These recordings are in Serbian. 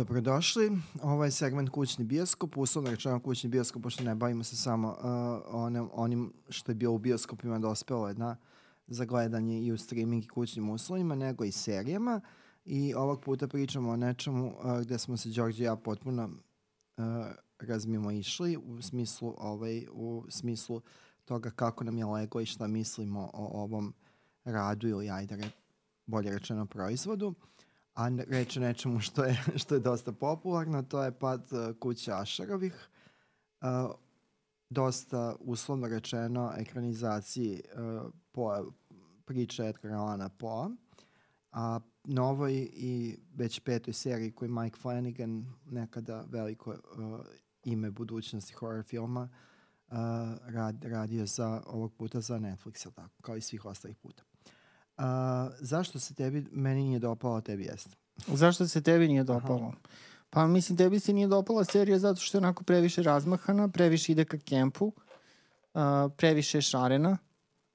Dobrodošli. Ovo je segment Kućni bioskop. Uslovno rečeno Kućni bioskop, pošto ne bavimo se samo uh, onim, onim što je bilo u bioskopima dospelo je na za gledanje i u streaming i kućnim uslovima, nego i serijama. I ovog puta pričamo o nečemu uh, gde smo se Đorđe i ja potpuno uh, razmimo išli u smislu, ovaj, u smislu toga kako nam je lego i šta mislimo o ovom radu ili ajde re, bolje rečeno proizvodu. A reč o nečemu što je, što je dosta popularno, to je pad uh, kuća Ašarovih. Uh, dosta uslovno rečeno ekranizaciji uh, po priče Edgar Allana Poe. A novoj i već petoj seriji koju Mike Flanagan, nekada veliko uh, ime budućnosti horror filma, uh, rad, radio za ovog puta za Netflix, tako, kao i svih ostalih puta. Uh, zašto se tebi, meni nije dopalo, tebi jeste? Zašto se tebi nije dopalo? Aha. Pa mislim, tebi se nije dopala serija zato što je onako previše razmahana, previše ide ka kempu, uh, previše je šarena,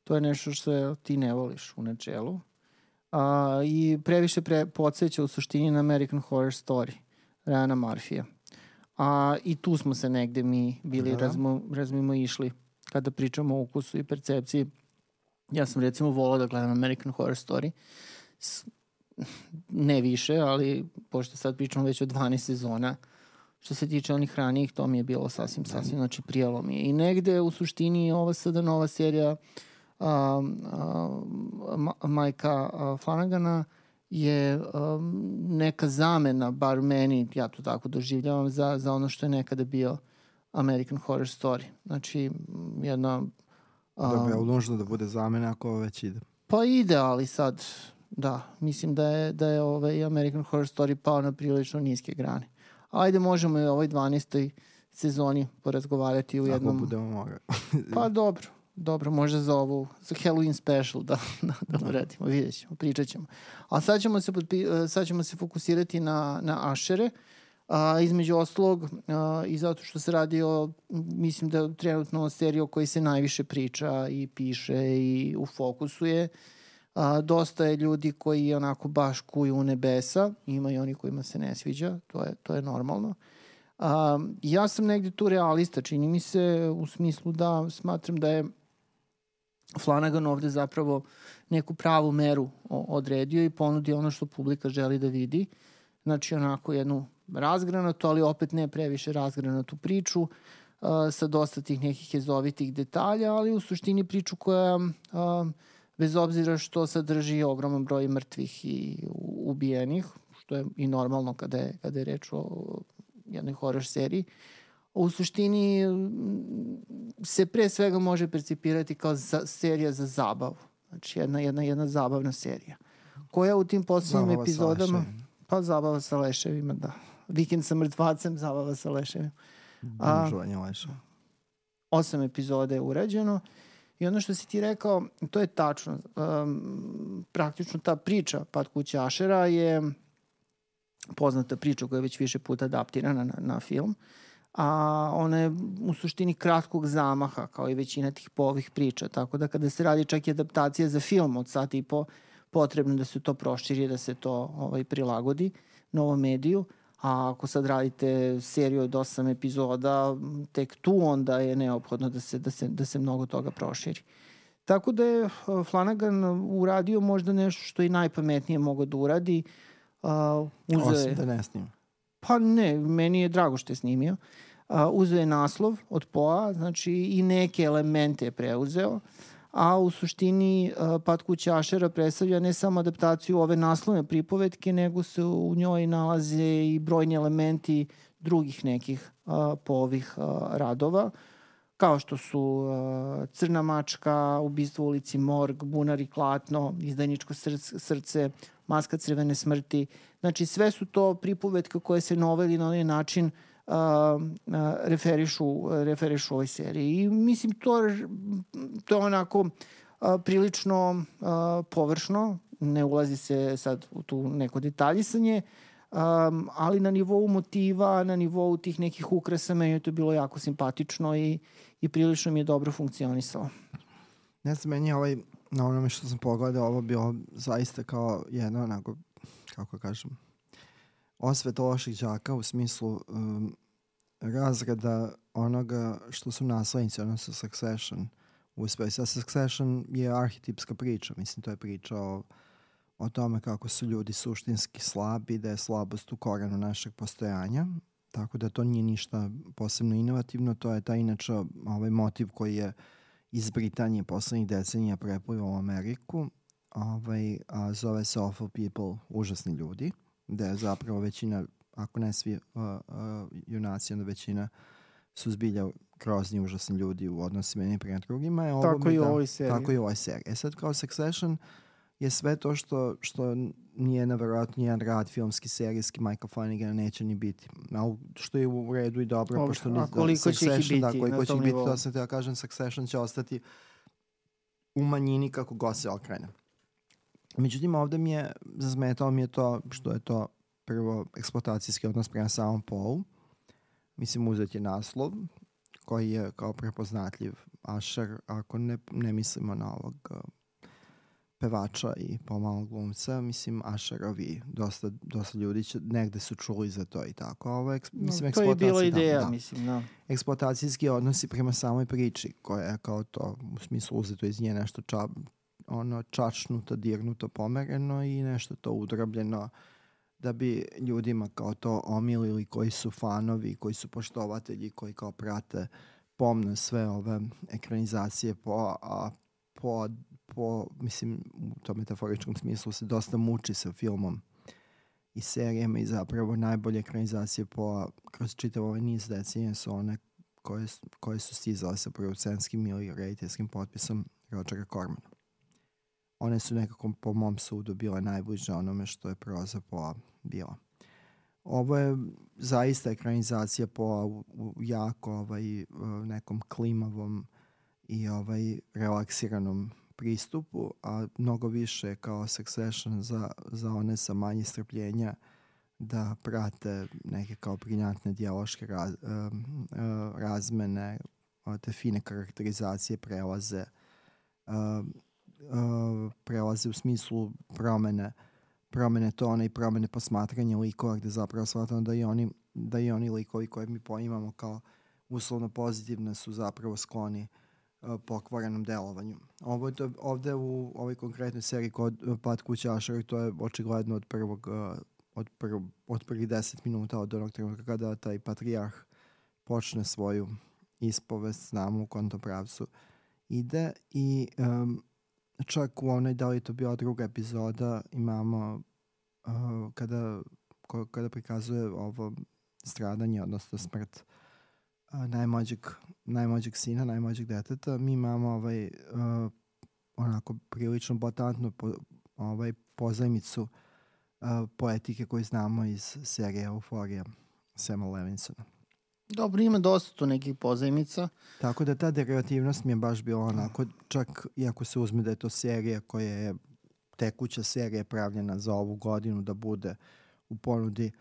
to je nešto što ti ne voliš u načelu. Uh, I previše pre, podsjeća u suštini na American Horror Story, Rana Marfija. A i tu smo se negde mi bili da. razmo, razmimo išli kada pričamo o ukusu i percepciji. Ja sam recimo volao da gledam American Horror Story. S, ne više, ali pošto sad pričamo već o 12 sezona, što se tiče onih ranijih, to mi je bilo sasvim, sasvim, znači prijelo mi je. I negde u suštini ova sada nova serija a, a, Majka Flanagana je um, neka zamena, bar meni, ja to tako doživljavam, za, za ono što je nekada bio American Horror Story. Znači, jedna... Um, Dobro, je nužno da bude zamena ako već ide? Pa ide, ali sad, da, mislim da je, da je ovaj American Horror Story pao na prilično niske grane. Ajde, možemo i ovoj 12. sezoni porazgovarati u jednom... Ako budemo mogli. pa dobro, Dobro, može za ovu, za Halloween special da, da, da uradimo, vidjet ćemo, pričat ćemo. A sad ćemo se, podpi, sad ćemo se fokusirati na, na Ašere, a, između ostalog a, i zato što se radi o, mislim da trenutno o seriji o kojoj se najviše priča i piše i u fokusu je. A, dosta je ljudi koji onako baš kuju u nebesa, ima i oni kojima se ne sviđa, to je, to je normalno. A, ja sam negde tu realista, čini mi se u smislu da smatram da je Flanagan ovde zapravo neku pravu meru odredio i ponudio ono što publika želi da vidi. Znači onako jednu razgranatu, ali opet ne previše razgranatu priču uh, sa dosta tih nekih jezovitih detalja, ali u suštini priču koja uh, bez obzira što sadrži ogroman broj mrtvih i ubijenih, što je i normalno kada je, kada je reč o jednoj horror seriji, u suštini se pre svega može percipirati kao za, serija za zabavu. Znači jedna, jedna, jedna zabavna serija. Koja u tim poslednjim epizodama... Pa zabava sa leševima, da. Vikend sa mrtvacem, zabava sa leševima. Bužovanje leševa. Osam epizoda je urađeno. I ono što si ti rekao, to je tačno. Um, praktično ta priča Pad kuća Ašera je poznata priča koja je već više puta adaptirana na, na film. A ona je u suštini kratkog zamaha kao i većina tih povih priča, tako da kada se radi čak i adaptacija za film od sat i po, potrebno da se to proširi, da se to ovaj, prilagodi novom mediju, a ako sad radite seriju od osam epizoda, tek tu onda je neophodno da se, da se, da se mnogo toga proširi. Tako da je uh, Flanagan uradio možda nešto što i najpametnije mogo da uradi. Uh, uze... Osim da ne snima. Pa ne, meni je drago što je snimio. Uh, uzeo je naslov od Poa, znači i neke elemente je preuzeo, a u suštini Pat kuća Ašera predstavlja ne samo adaptaciju ove naslovne pripovetke, nego se u njoj nalaze i brojni elementi drugih nekih povih radova, kao što su Crna mačka, Ubistvo u ulici Morg, Bunar i Klatno, Izdajničko srce Maska crvene smrti. Znači sve su to pripovetke koje se noveli na onaj način uh, referišu, referišu ovoj seriji. I mislim to, to je onako uh, prilično uh, površno, ne ulazi se sad u tu neko detaljisanje, um, ali na nivou motiva, na nivou tih nekih ukrasa, meni je to bilo jako simpatično i, i prilično mi je dobro funkcionisalo. Ne znam, meni je ovaj na onome što sam pogledao, ovo bilo zaista kao jedno onako, kako kažem, osveta loših đaka u smislu um, razrada onoga što su naslednici, odnosno Succession uspeli. Sa Succession je arhetipska priča, mislim, to je priča o, o tome kako su ljudi suštinski slabi, da je slabost u korenu našeg postojanja, tako da to nije ništa posebno inovativno, to je ta inače ovaj motiv koji je iz Britanije poslednjih decenija preplivao u Ameriku, ovaj, a zove se Awful People, užasni ljudi, da je zapravo većina, ako ne svi uh, uh, junaci, onda većina su zbilja grozni, užasni ljudi u odnosima jednim prema drugima. E, ovo tako i u da, ovoj seriji. Tako i u ovoj seriji. E sad kao Succession je sve to što, što nije naverovatno jedan rad filmski, serijski Michael Flanagan neće ni biti. A što je u redu i dobro, Ob, pošto a koliko će ih biti da, koliko će ih biti, to sam te ja kažem, Succession će ostati u manjini kako god se okrene. Međutim, ovde mi je, zazmetalo mi je to što je to prvo eksploatacijski odnos prema samom polu. Mislim, uzet je naslov koji je kao prepoznatljiv Asher, ako ne, ne mislimo na ovog uh, pevača i pomalo glumca, mislim Asherovi, dosta, dosta ljudi će, negde su čuli za to i tako. Ovo je, mislim, no, to je bila ideja, da, mislim, da. Eksploatacijski odnosi prema samoj priči, koja je kao to, u smislu uzeto iz nje nešto ča, ono čačnuto, dirnuto, pomereno i nešto to udrabljeno da bi ljudima kao to omilili koji su fanovi, koji su poštovatelji, koji kao prate pomno sve ove ekranizacije po, a, po, po, mislim, u tom metaforičkom smislu se dosta muči sa filmom i serijama i zapravo najbolje ekranizacije po, kroz čitav ovaj niz decenije su one koje, koje su stizale sa producentskim ili rediteljskim potpisom Rodgera Cormana one su nekako po mom sudu bile najbliže onome što je proza po bila. Ovo je zaista ekranizacija po u jako ovaj, nekom klimavom i ovaj relaksiranom pristupu, a mnogo više kao Succession za, za one sa manje strpljenja da prate neke kao briljantne dijaloške raz, razmene, te fine karakterizacije, prelaze, uh, prelaze u smislu promene promene tona i promene posmatranja likova gde zapravo shvatamo da i oni, da i oni likovi koje mi poimamo kao uslovno pozitivne su zapravo skloni uh, pokvarenom delovanju. Ovo, to, ovde u ovoj konkretnoj seriji kod uh, Pad kuća Ašara to je očigledno od prvog uh, od, prv, od prvih deset minuta od onog trenutka kada taj patrijarh počne svoju ispovest, znamo u kontom pravcu ide i um, čak u onoj, da li to bila druga epizoda, imamo uh, kada, ko, kada prikazuje ovo stradanje, odnosno smrt uh, najmlađeg, najmlađeg sina, najmlađeg deteta, mi imamo ovaj, uh, onako prilično botantnu po, ovaj, pozajmicu uh, poetike koju znamo iz serije Euforija Sema Levinsona. Dobro, ima dosta tu nekih pozajmica. Tako da ta derivativnost mi je baš bila onako, čak iako se uzme da je to serija koja je tekuća serija pravljena za ovu godinu da bude u ponudi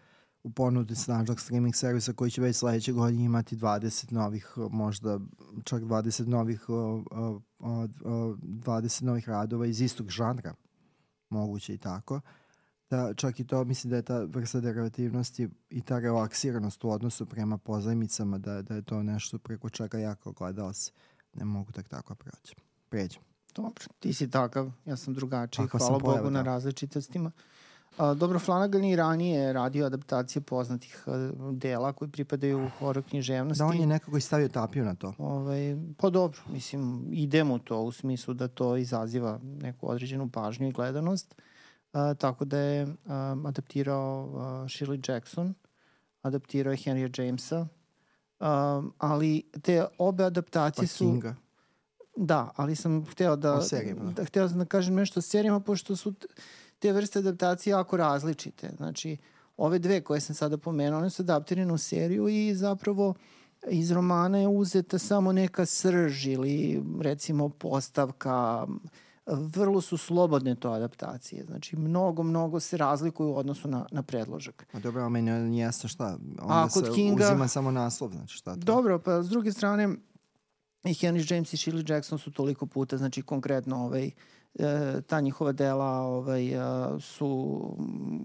u ponudi snažnog streaming servisa koji će već sledeće godine imati 20 novih, možda čak 20 novih, 20 novih radova iz istog žanra, moguće i tako. Uh, da čak i to mislim da je ta vrsta derivativnosti i ta relaksiranost u odnosu prema pozajmicama da, da je to nešto preko čega ja kao gledalac ne mogu tak tako proći. Pređem. Dobro, ti si takav, ja sam drugačiji, Ako hvala Bogu na da. različitostima. A, dobro, Flanagan i ranije radio adaptacije poznatih a, dela koji pripadaju horor književnosti. Da, on je nekako i stavio tapiju na to. Ovaj, pa dobro, mislim, idemo to u smislu da to izaziva neku određenu pažnju i gledanost. Uh, Uh, tako da je um, adaptirao uh, Shirley Jackson, adaptirao je Henrya Jamesa, um, ali te obe adaptacije pa su... Kinga. Da, ali sam hteo da, serijama. da, hteo sam da kažem nešto o serijama, pošto su te vrste adaptacije jako različite. Znači, ove dve koje sam sada pomenuo, one su adaptirane u seriju i zapravo iz romana je uzeta samo neka srž ili recimo postavka, uh, vrlo su slobodne to adaptacije. Znači, mnogo, mnogo se razlikuju u odnosu na, na predložak. A dobro, a meni je jasno šta. Onda A kod se Kinga, uzima samo naslov, znači šta to? Dobro, pa s druge strane, i Henry James i Shirley Jackson su toliko puta, znači konkretno ovaj, e, ta njihova dela ovaj, e, su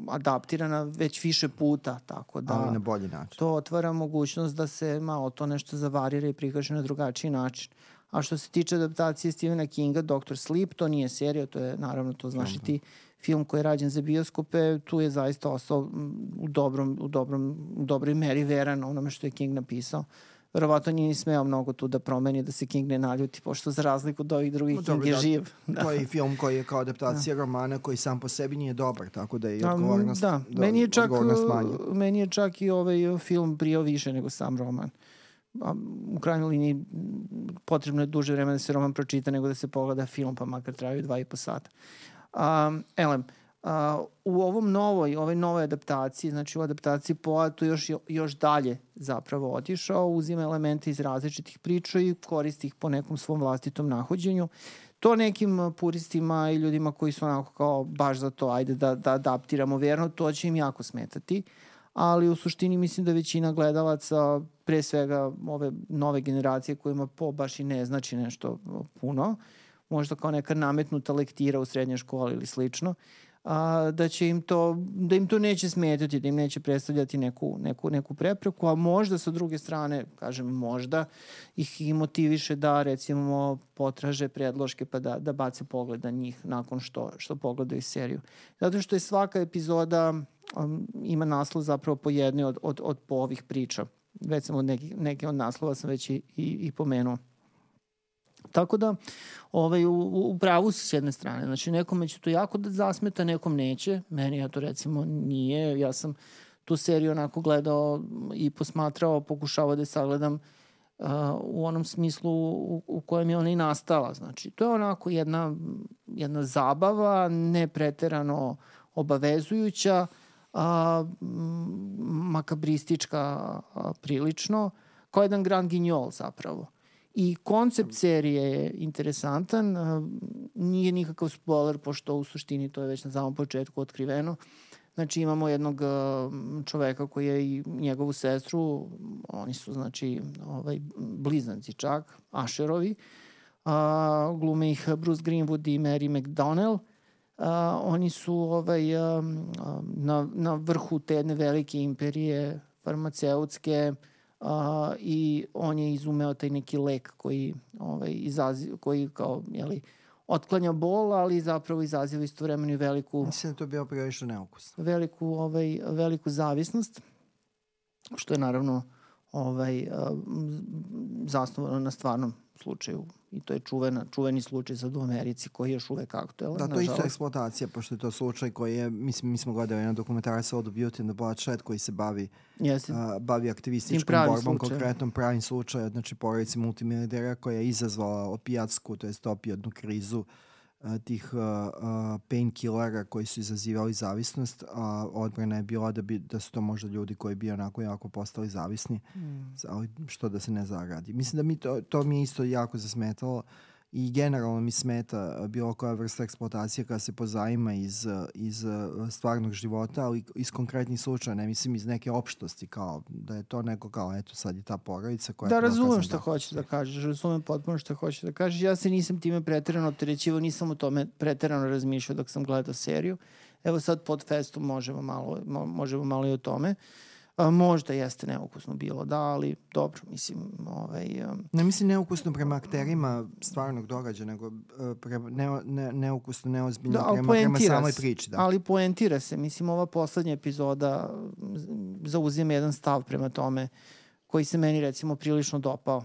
adaptirana već više puta, tako da Ali na bolji način. to otvara mogućnost da se malo to nešto zavarira i prikaže na drugačiji način. A što se tiče adaptacije Stephena Kinga, Dr. Sleep, to nije serija, to je naravno, to znaš i ti, film koji je rađen za bioskope, tu je zaista ostao mm, u, dobrom, u, dobrom, u dobroj meri veran onome što je King napisao. Verovatno nije ni smeo mnogo tu da promeni, da se King ne naljuti, pošto za razliku od ovih drugih No, King je da, živ. Da. To je i film koji je kao adaptacija romana koji sam po sebi nije dobar, tako da je i odgovornost, da, meni je čak, odgovornost manja. uh, meni je čak i ovaj uh, film prijao više nego sam roman. U krajnjoj liniji potrebno je duže vremena da se roman pročita nego da se pogleda film, pa makar traju dva i po sata. Um, elem, a, u ovom novoj, ovoj novoj adaptaciji, znači u adaptaciji Poa, tu još, još dalje zapravo otišao, uzima elemente iz različitih priča i koristi ih po nekom svom vlastitom nahođenju. To nekim uh, puristima i ljudima koji su onako kao baš za to, ajde da, da adaptiramo verno, to će im jako smetati. Ali u suštini mislim da većina gledalaca, pre svega ove nove generacije kojima po baš i ne znači nešto puno, možda kao neka nametnuta lektira u srednjoj školi ili slično, a, da će im to, da im to neće smetati, da im neće predstavljati neku, neku, neku prepreku, a možda sa druge strane, kažem možda, ih i motiviše da recimo potraže predloške pa da, da bace pogled na njih nakon što, što pogledaju seriju. Zato što je svaka epizoda um, ima naslov zapravo po jednoj od, od, od po ovih priča. Već sam od neki, neke od naslova sam već i, i, i pomenuo. Tako da, ovaj, u, u pravu su s jedne strane. Znači, nekome će to jako da zasmeta, nekom neće. Meni ja to recimo nije. Ja sam tu seriju onako gledao i posmatrao, pokušavao da je sagledam uh, u onom smislu u, u kojem je ona i nastala. Znači, to je onako jedna, jedna zabava, ne preterano obavezujuća, a, makabristička a, prilično, kao jedan Grand Guignol zapravo. I koncept serije je interesantan, a, nije nikakav spoiler, pošto u suštini to je već na samom početku otkriveno. Znači imamo jednog a, čoveka koji je i njegovu sestru, oni su znači ovaj, blizanci čak, Asherovi, a, glume ih Bruce Greenwood i Mary McDonnell, Uh, oni su ovaj, um, na, na vrhu te jedne velike imperije farmaceutske uh, i on je izumeo taj neki lek koji, ovaj, izazi, koji kao, jeli, otklanja bol, ali zapravo izaziva istovremeno i veliku, Mislim da je to bio previše neukusno. veliku, ovaj, veliku zavisnost, što je naravno ovaj, zasnovano na stvarnom slučaju i to je čuvena, čuveni slučaj sad u Americi koji je još uvek aktuelan. Da, to je isto eksploatacija, pošto je to slučaj koji je, mislim, mi smo gledali jedan dokumentarac All the Beauty and the Bloodshed koji se bavi, Jeste. a, bavi aktivističkom borbom, slučajem. konkretnom pravim slučajem, znači porodici multimilidera koja je izazvala opijatsku, to jest opijadnu krizu a, tih a, a, painkillera koji su izazivali zavisnost, a odbrana je bila da, bi, da su to možda ljudi koji bi onako jako postali zavisni, Mm. ali što da se ne zaradi. Mislim da mi to, to mi je isto jako zasmetalo i generalno mi smeta a, bilo koja vrsta eksploatacije koja se pozajima iz, a, iz a, stvarnog života, ali iz konkretnih slučaja, ne mislim iz neke opštosti, kao da je to neko kao, eto sad je ta porodica koja... Da, razumem dokazana šta hoćeš da kažeš, razumem potpuno šta hoćeš da kažeš. Ja se nisam time preterano opterećivao, nisam o tome preterano razmišljao dok sam gledao seriju. Evo sad pod festom možemo malo, mo, možemo malo i o tome. A, možda jeste neukusno bilo, da, ali dobro, mislim, ovaj, um, Ne mislim neukusno prema akterima stvarnog događaja, nego uh, prema, ne, ne, neukusno, neozbiljno Da, prema, prema samoj priči. Da. ali poentira se. Mislim, ova poslednja epizoda z- zauzima jedan stav prema tome koji se meni recimo prilično dopao.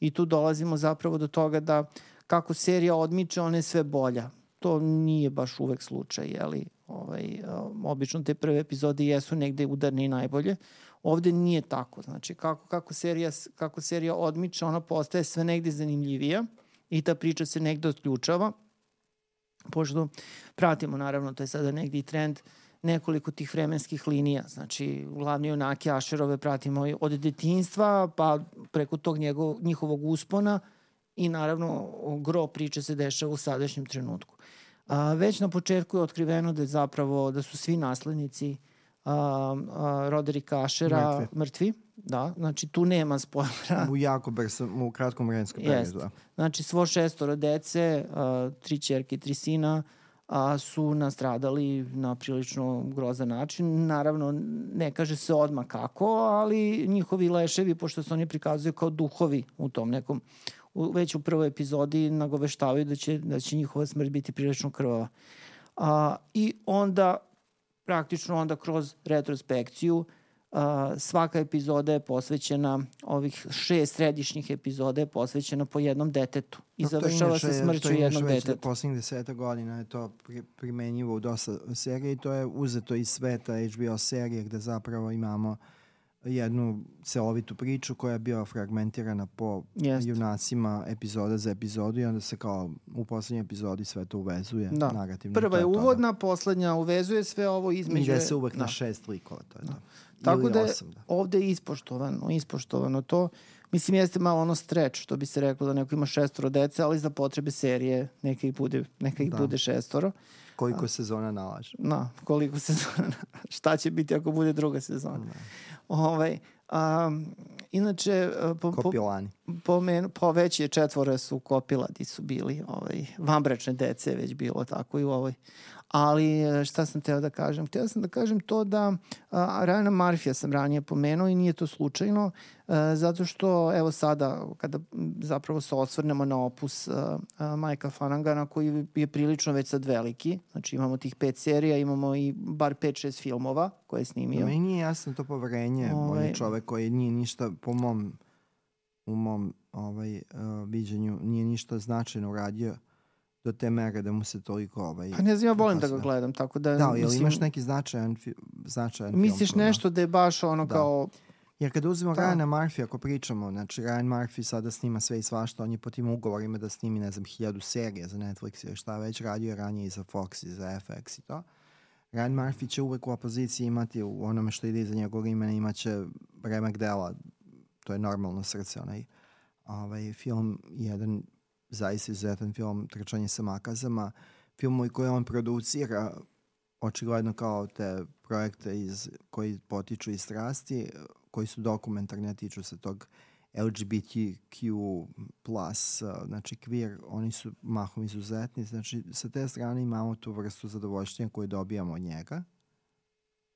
I tu dolazimo zapravo do toga da kako serija odmiče, ona je sve bolja. To nije baš uvek slučaj, jeli? Ovaj, um, obično te prve epizode jesu negde udarne i najbolje. Ovde nije tako. Znači, kako, kako, serija, kako serija odmiče, ona postaje sve negde zanimljivija i ta priča se negde otključava pošto pratimo naravno, to je sada negdje i trend, nekoliko tih vremenskih linija. Znači, glavni junake Ašerove pratimo od detinstva, pa preko tog njegov, njihovog uspona i naravno gro priče se dešava u sadašnjem trenutku. A, već na početku je otkriveno da je zapravo da su svi naslednici a, Roderika Ašera Mrtvi. mrtvi. Da, znači tu nema spoilera. U jako brzo, u kratkom vremenskom periodu. da. Znači svo šestoro dece, a, tri čerke i tri sina, a, su nastradali na prilično grozan način. Naravno, ne kaže se odmah kako, ali njihovi leševi, pošto se oni prikazuju kao duhovi u tom nekom, u, već u prvoj epizodi nagoveštavaju da će, da će njihova smrt biti prilično krvava. A, I onda, praktično onda kroz retrospekciju, a, svaka epizoda je posvećena, ovih šest središnjih epizoda je posvećena po jednom detetu. I to završava se smrću inače jednog već deteta. Poslednjih deseta godina je to pri, primenjivo u dosta serija i to je uzeto iz sveta HBO serije gde zapravo imamo jednu celovitu priču koja je bila fragmentirana po Jest. junacima epizoda za epizodu i onda se kao u poslednjoj epizodi sve to uvezuje Da. narativno. Prva je to, da. uvodna, poslednja uvezuje sve ovo između... Ide se uvek da. na šest likova, to je to. Tako Ili da osam, da. ovde je ispoštovano, ispoštovano to. Mislim, jeste malo ono stretch, što bi se reklo da neko ima šestoro dece, ali za potrebe serije neka ih bude, neka ih Da. bude šestoro. Koliko sezona nalaže. Na, koliko sezona, šta će biti ako bude druga sezona. Ovaj, um, inače, po, po, Kopilani. Po, menu, po veći je četvore su kopiladi su bili, ovaj, vanbračne dece je već bilo tako i u ovoj. Ali e, šta sam teo da kažem? Teo sam da kažem to da a, Ryana Marfija sam ranije pomenuo i nije to slučajno, a, zato što evo sada kada zapravo se osvrnemo na opus a, a, Majka Fanangana koji je prilično već sad veliki, znači imamo tih pet serija, imamo i bar pet, šest filmova koje je snimio. Meni nije jasno to poverenje. On Ovaj- je čovek koji nije ništa, po mom, u mom ovaj, uh, viđenju, nije ništa značajno uradio do te mere da mu se toliko... Ovaj, Pa ne znam, ja volim da ga gledam, tako da... Da, jel mislim, imaš neki značajan, fi, značajan Misliš film? nešto da je baš ono Da. kao... Jer kada uzmemo Da. Ryana Murphy, ako pričamo, znači Ryan Murphy sada snima sve i svašta, on je po tim ugovorima da snimi, ne znam, hiljadu serija za Netflix ili šta već, radio je ranije i za Fox i za FX i to. Ryan Murphy će uvek u opoziciji imati u onome što ide iza njegovog imena, imaće remek dela, to je normalno srce, onaj ovaj, film, jedan zaista izuzetan film, Trčanje sa makazama, filmovi koje on producira, očigledno kao te projekte iz, koji potiču iz strasti, koji su dokumentarni, a tiču se tog LGBTQ plus, znači queer, oni su mahom izuzetni, znači sa te strane imamo tu vrstu zadovoljštenja koju dobijamo od njega,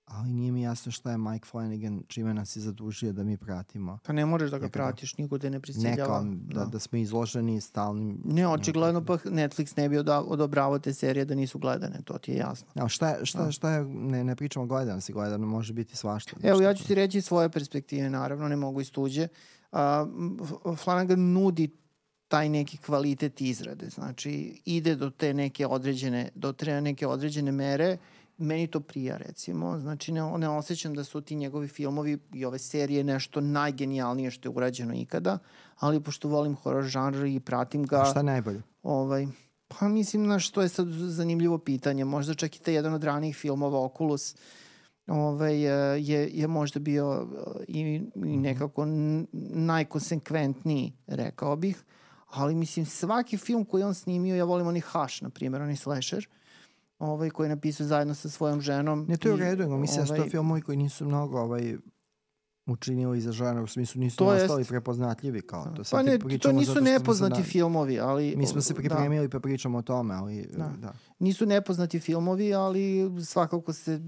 ali nije mi jasno šta je Mike Flanagan, čime nas je zadužio da mi pratimo. Pa ne možeš da ga Neka- pratiš, niko te ne Neka, prisiljava. da, da smo izloženi stalnim... Ne, očigledno pa Netflix ne bi oda- odobravao te serije da nisu gledane, to ti je jasno. Ja, šta, je- šta, šta je, ne, ne pričamo gledanosti, gledano može biti svašta. Evo, Znači, ja ću ti reći svoje perspektive, naravno, ne mogu iz tuđe. A, F- Flanagan nudi taj neki kvalitet izrade, znači ide do te neke određene, do te neke određene mere, meni to prija recimo, znači ne, ne osjećam da su ti njegovi filmovi i ove serije nešto najgenijalnije što je urađeno ikada, ali pošto volim horror žanr i pratim ga... A šta je najbolje? Ovaj, pa mislim, znaš, to je sad zanimljivo pitanje. Možda čak i te jedan od ranijih filmova Oculus ovaj, e, je, je možda bio e, i, i nekako n- najkonsekventniji, rekao bih. Ali mislim, svaki film koji on snimio, ja volim oni Hush, na primjer, oni slasher, ovaj, koji je napisao zajedno sa svojom ženom. Ne, to je u redu, nego mislim da su to ovaj, filmovi koji nisu mnogo ovaj, učinili za žanr, u smislu nisu To ostali jest. prepoznatljivi kao to. Pa Sad ne, ti to nisu nepoznati da- filmovi, ali... Mi smo se da. pripremili pa pričamo o tome, ali da. Da. da. Nisu nepoznati filmovi, ali svakako se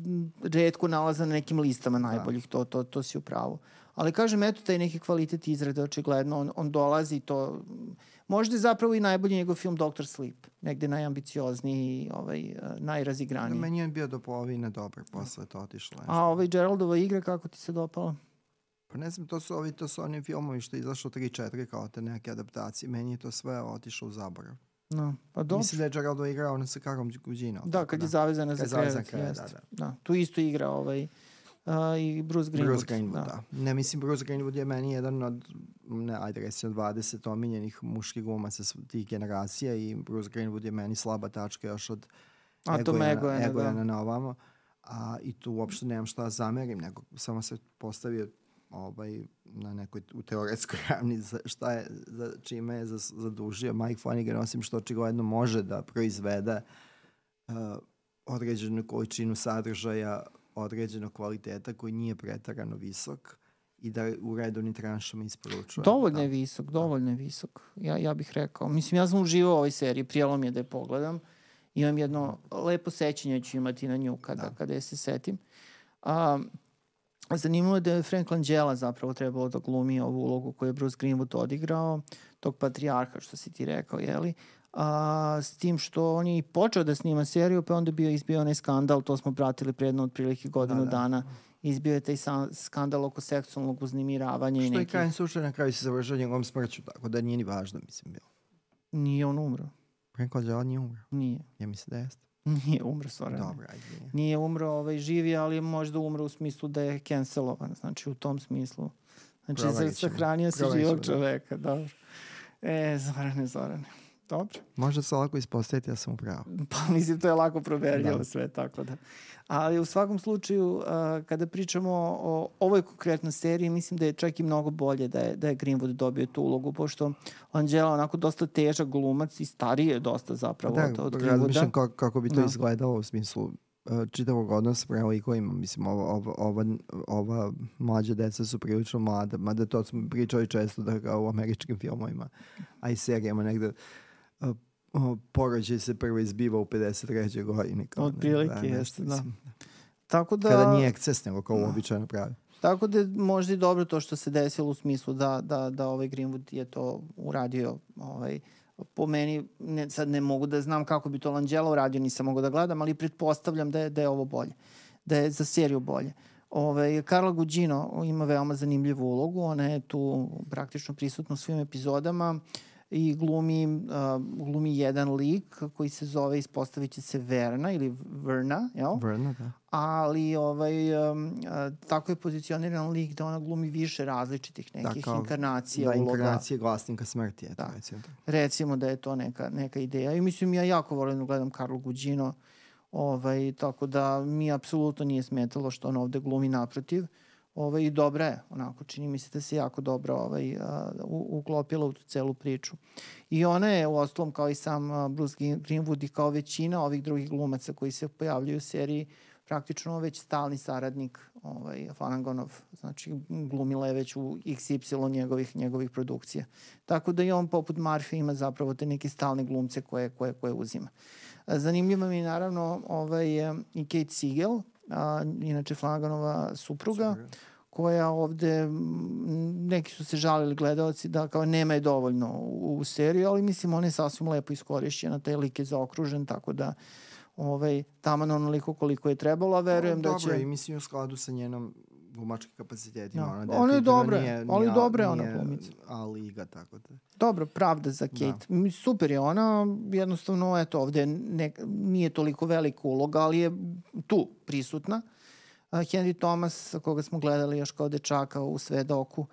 redko nalaze na nekim listama najboljih, to, to, to si u pravu. Ali kažem, eto taj neki kvalitet izrade, očigledno, on, on dolazi to... Možda je zapravo i najbolji njegov film Dr. Sleep, negde najambiciozniji, ovaj, eh, najrazigraniji. Meni je bio do polovine dobar, posle to otišlo. A ovaj Geraldova igra, kako ti se dopala? Pa ne znam, to su, ovi, to su oni filmovi što je izašlo 3-4 kao te neke adaptacije. Meni je to sve otišlo u zaborav. No, pa dobro. Mislim da je Geraldo igrao sa Karom Guđinom. Da, kad je zavezana za krevet, krevet, jest. da, Da, tu isto igra ovaj, a, i Bruce Greenwood. Bruce Greenwood, da. Ne, mislim, Bruce Greenwood je meni jedan od, ne, ajde recimo 20 omiljenih muških glumaca tih generacija i Bruce Greenwood je meni slaba tačka još od A to Megojena, da. Egojena na ovamo. A, I tu uopšte nemam šta da zamerim, nego samo se postavio ovaj, na nekoj u teoretskoj ravni za šta je, za čime je zadužio Mike Flanagan, osim što očigledno može da proizvede uh, određenu količinu sadržaja određenog kvaliteta koji nije pretarano visok i da u redovnim tranšama isporučuje. Dovoljno da. je visok, dovoljno je visok. Ja, ja bih rekao. Mislim, ja sam uživao u ovoj seriji, prijelo mi je da je pogledam. Imam jedno lepo sećanje ću imati na nju kada, da. kada je se setim. A, zanimljivo je da je Frank Langella zapravo trebalo da glumi ovu ulogu koju je Bruce Greenwood odigrao, tog patrijarha što si ti rekao, jeli? A, s tim što on je i počeo da snima seriju, pa onda bio izbio onaj skandal, to smo pratili predno otprilike godinu da, da. dana izbio je taj skandal oko seksualnog uznimiravanja. Što i nekih... krajem slučaja na kraju se završao njegovom smrću, tako da nije ni važno, mislim, bilo. Nije on umro. Frank Langella nije umro? Nije. Ja mislim da jeste. Nije umro, Sorana. Dobro, ajde. Nije. nije umro, ovaj, živi, ali je možda umro u smislu da je cancelovan, znači u tom smislu. Znači, sahranio se živog da. čoveka, dobro. E, Zorane, Zorane. Dobro. Može se lako ispostaviti, ja sam upravo. Pa mislim, to je lako proverljivo da. sve, tako da. Ali u svakom slučaju, uh, kada pričamo o ovoj konkretnoj seriji, mislim da je čak i mnogo bolje da je, da je Greenwood dobio tu ulogu, pošto Angela onako dosta težak glumac i stariji je dosta zapravo da, od, od Greenwooda. Razmišljam kako, kako bi to da. izgledalo u smislu čitavog odnosa prema likovima. Mislim, ova, ova, ova, ova mlađa deca su prilično mlada, mada to smo pričali često da kao u američkim filmovima, a i serijama negde porođaj se prvo izbiva u 53. godini. Od prilike, da, jeste, da. Tako da... Kada nije eksces, nego kao da. uobičajno pravi. Tako da je možda i dobro to što se desilo u smislu da, da, da ovaj Greenwood je to uradio ovaj, po meni, ne, sad ne mogu da znam kako bi to Langella uradio, nisam mogu da gledam, ali pretpostavljam da je, da je ovo bolje, da je za seriju bolje. Ove, ovaj, Karla Gugino ima veoma zanimljivu ulogu, ona je tu praktično prisutna u svim epizodama. Uh, i glumi, uh, glumi jedan lik koji se zove, ispostavit će se Verna ili Verna, jel? Verna, da. Ali ovaj, um, uh, tako je pozicioniran lik da ona glumi više različitih nekih da, kao, inkarnacija da, uloga. Da, inkarnacije glasnika smrti. Eto, da. Recimo. recimo da je to neka, neka ideja. I mislim, ja jako volim da gledam Karlo Gugino, ovaj, tako da mi apsolutno nije smetalo što on ovde glumi naprotiv. Uh, ovaj, i dobra je, onako, čini mi se da se jako dobro ovaj, a, u, uklopila u tu celu priču. I ona je, u ostalom, kao i sam Bruce Greenwood i kao većina ovih drugih glumaca koji se pojavljuju u seriji, praktično već stalni saradnik ovaj, Flanaganov, znači glumila je već u XY njegovih, njegovih produkcija. Tako da i on poput Marfe ima zapravo te neke stalne glumce koje, koje, koje uzima. Zanimljiva mi je naravno ovaj, i Kate Siegel, a, inače Flanaganova supruga, Super. Koja ovde, neki su se žalili gledalci da kao nema je dovoljno u, u seriju, ali mislim ona je sasvim lepo iskorišćena, taj lik je zaokružen, tako da ovaj, taman onoliko koliko je trebalo, a verujem da, da će... Dobro, i mislim u skladu sa njenom glumačkim kapacitetima. Ja. Da. Ona, ona je dobra, nije, ali nije, dobra je ona glumica. A liga, tako da. Dobro, pravda za da. Kate. Da. Super je ona, jednostavno, eto, ovde ne, nije toliko velika uloga, ali je tu prisutna. Uh, Henry Thomas, koga smo gledali još kao dečaka u Svedoku,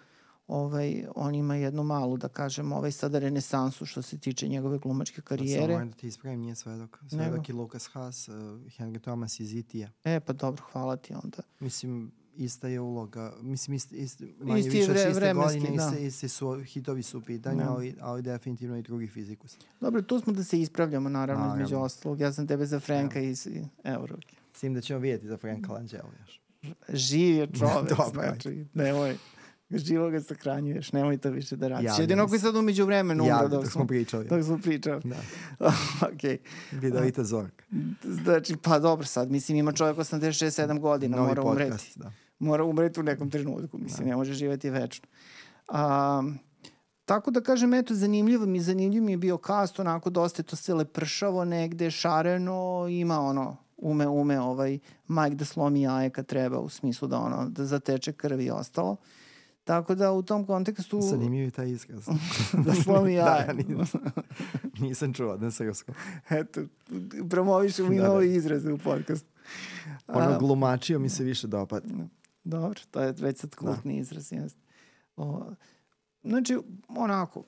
ovaj, on ima jednu malu, da kažem, ovaj sada renesansu što se tiče njegove glumačke karijere. Samo da ti ispravim, nije Svedok. Svedok Nego. je Lucas Haas, uh, Henry Thomas iz Itija. E, pa dobro, hvala ti onda. Mislim, ista je uloga. Mislim, ist, ist, manje isti više vre, iste godine, da. iste, iste su, hitovi su u pitanju, da. ali, ali definitivno i drugi fizikus. Dobro, tu smo da se ispravljamo, naravno, naravno. između ostalog. Ja sam tebe za Franka i evo ruke. S tim da ćemo vidjeti za Franka Langella još. Živ je čovek, znači, nemoj. Živo ga sahranjuješ, nemoj to više da radiš. Ja, Jedino koji sad umeđu vremenu umro ja, dok, smo pričali. Dok smo pričali. Da. ok. Vidovita Zorka. Znači, pa dobro sad, mislim, ima čovjek 86-7 godina, Novi mora podcast, umreti. Da mora umreti u nekom trenutku, mislim, da. ne može živeti večno. A, tako da kažem, eto, zanimljivo mi, zanimljiv mi je bio kast, onako dosta je to sve lepršavo negde, šareno, ima ono, ume, ume ovaj Mike da slomi jaje kad treba, u smislu da ono, da zateče krvi i ostalo. Tako da u tom kontekstu... Zanimljiv je taj izraz. da slomi jaje. da, nisam, nisam čuo na srpskom. Eto, promovišemo i da, novi da. izraze u podcastu. Ono glumačio mi se više dopada. Dobro, to je već sad kultni da. izraz. Jest. O, znači, onako,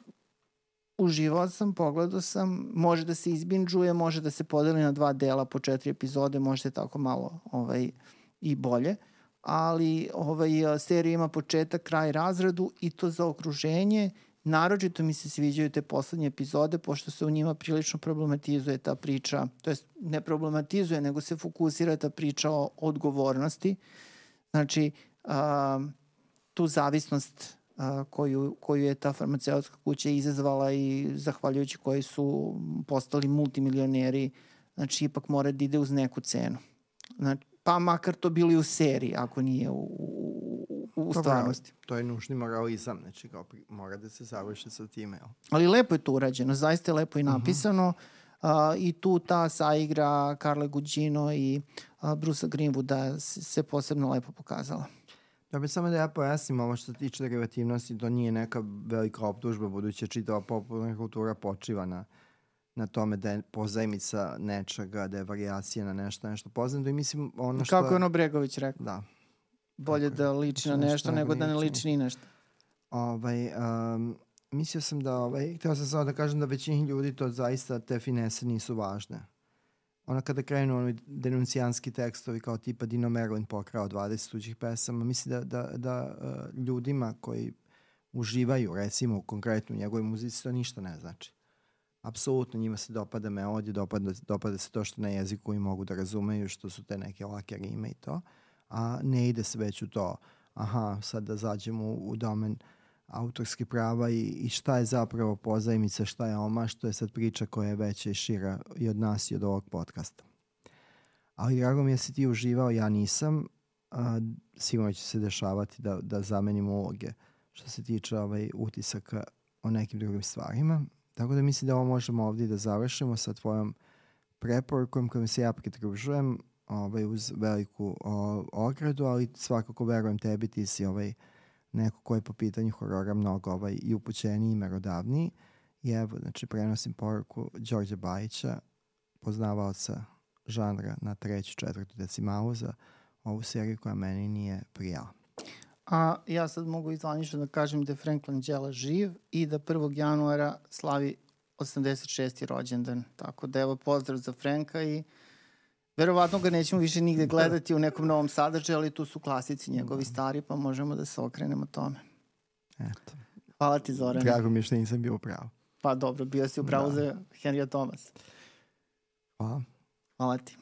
uživao sam, pogledao sam, može da se izbinđuje, može da se podeli na dva dela po četiri epizode, možete tako malo ovaj, i bolje, ali ovaj, serija ima početak, kraj, razradu i to za okruženje Naročito mi se sviđaju te poslednje epizode, pošto se u njima prilično problematizuje ta priča, to jest ne problematizuje, nego se fokusira ta priča o odgovornosti. Znači, a, tu zavisnost koju, koju je ta farmaceutska kuća izazvala i zahvaljujući koji su postali multimilioneri, znači ipak mora da ide uz neku cenu. Znači, pa makar to bili u seriji, ako nije u, u, u stvarnosti. To je nužni moralizam, znači kao pri, mora da se završi sa time. Jel? Ali lepo je to urađeno, zaista je lepo i napisano. Uh -huh. uh, I tu ta saigra Carla Gugino i uh, Brusa Greenwooda se posebno lepo pokazala. Bih samo da ja pojasnim ovo što se tiče derivativnosti, to nije neka velika optužba, budući čitava popularna kultura počiva na, na tome da je pozajmica nečega, da je variacija na nešto, nešto poznato i mislim ono što... Kako je ono Bregović rekao? Da. Bolje da liči na nešto nego da ne liči ni nešto. Ovaj, um, mislio sam da, ovaj, htio sam samo da kažem da većini ljudi to zaista te finese nisu važne. Ona kada krenu oni denuncijanski tekstovi kao tipa Dino Merlin pokrao 20 tuđih pesama, mislim da, da, da uh, ljudima koji uživaju recimo konkretno u njegovoj muzici to ništa ne znači. Apsolutno njima se dopada melodija, dopada, dopada se to što na jeziku i mogu da razumeju, što su te neke lake rime i to, a ne ide se već u to, aha, sad da zađemo u, u domen autorski prava i, i šta je zapravo pozajmica, šta je oma, što je sad priča koja je veća i šira i od nas i od ovog podcasta. Ali drago mi je da si ti uživao, ja nisam, a, sigurno će se dešavati da, da zamenimo uloge što se tiče ovaj, utisaka o nekim drugim stvarima. Tako da mislim da ovo možemo ovdje da završimo sa tvojom preporukom kojom se ja pridružujem ovaj, uz veliku o, ogradu, ali svakako verujem tebi, ti si ovaj, neko ko je po pitanju horora mnogo ovaj, i upućeniji i merodavniji. I evo, znači, prenosim poruku Đorđa Bajića, poznavaoca žanra na treću, četvrtu decimalu za ovu seriju koja meni nije prijala. A ja sad mogu izvanično da kažem da je Frank Langella živ i da 1. januara slavi 86. rođendan. Tako da evo pozdrav za Franka i verovatno ga nećemo više nigde gledati u nekom novom sadržaju, ali tu su klasici njegovi stari, pa možemo da se okrenemo tome. Eto. Hvala ti, Zoran. Drago mi je što nisam bio upravo. Pa dobro, bio si upravo da. za Henrya Thomas. Hvala. Hvala ti.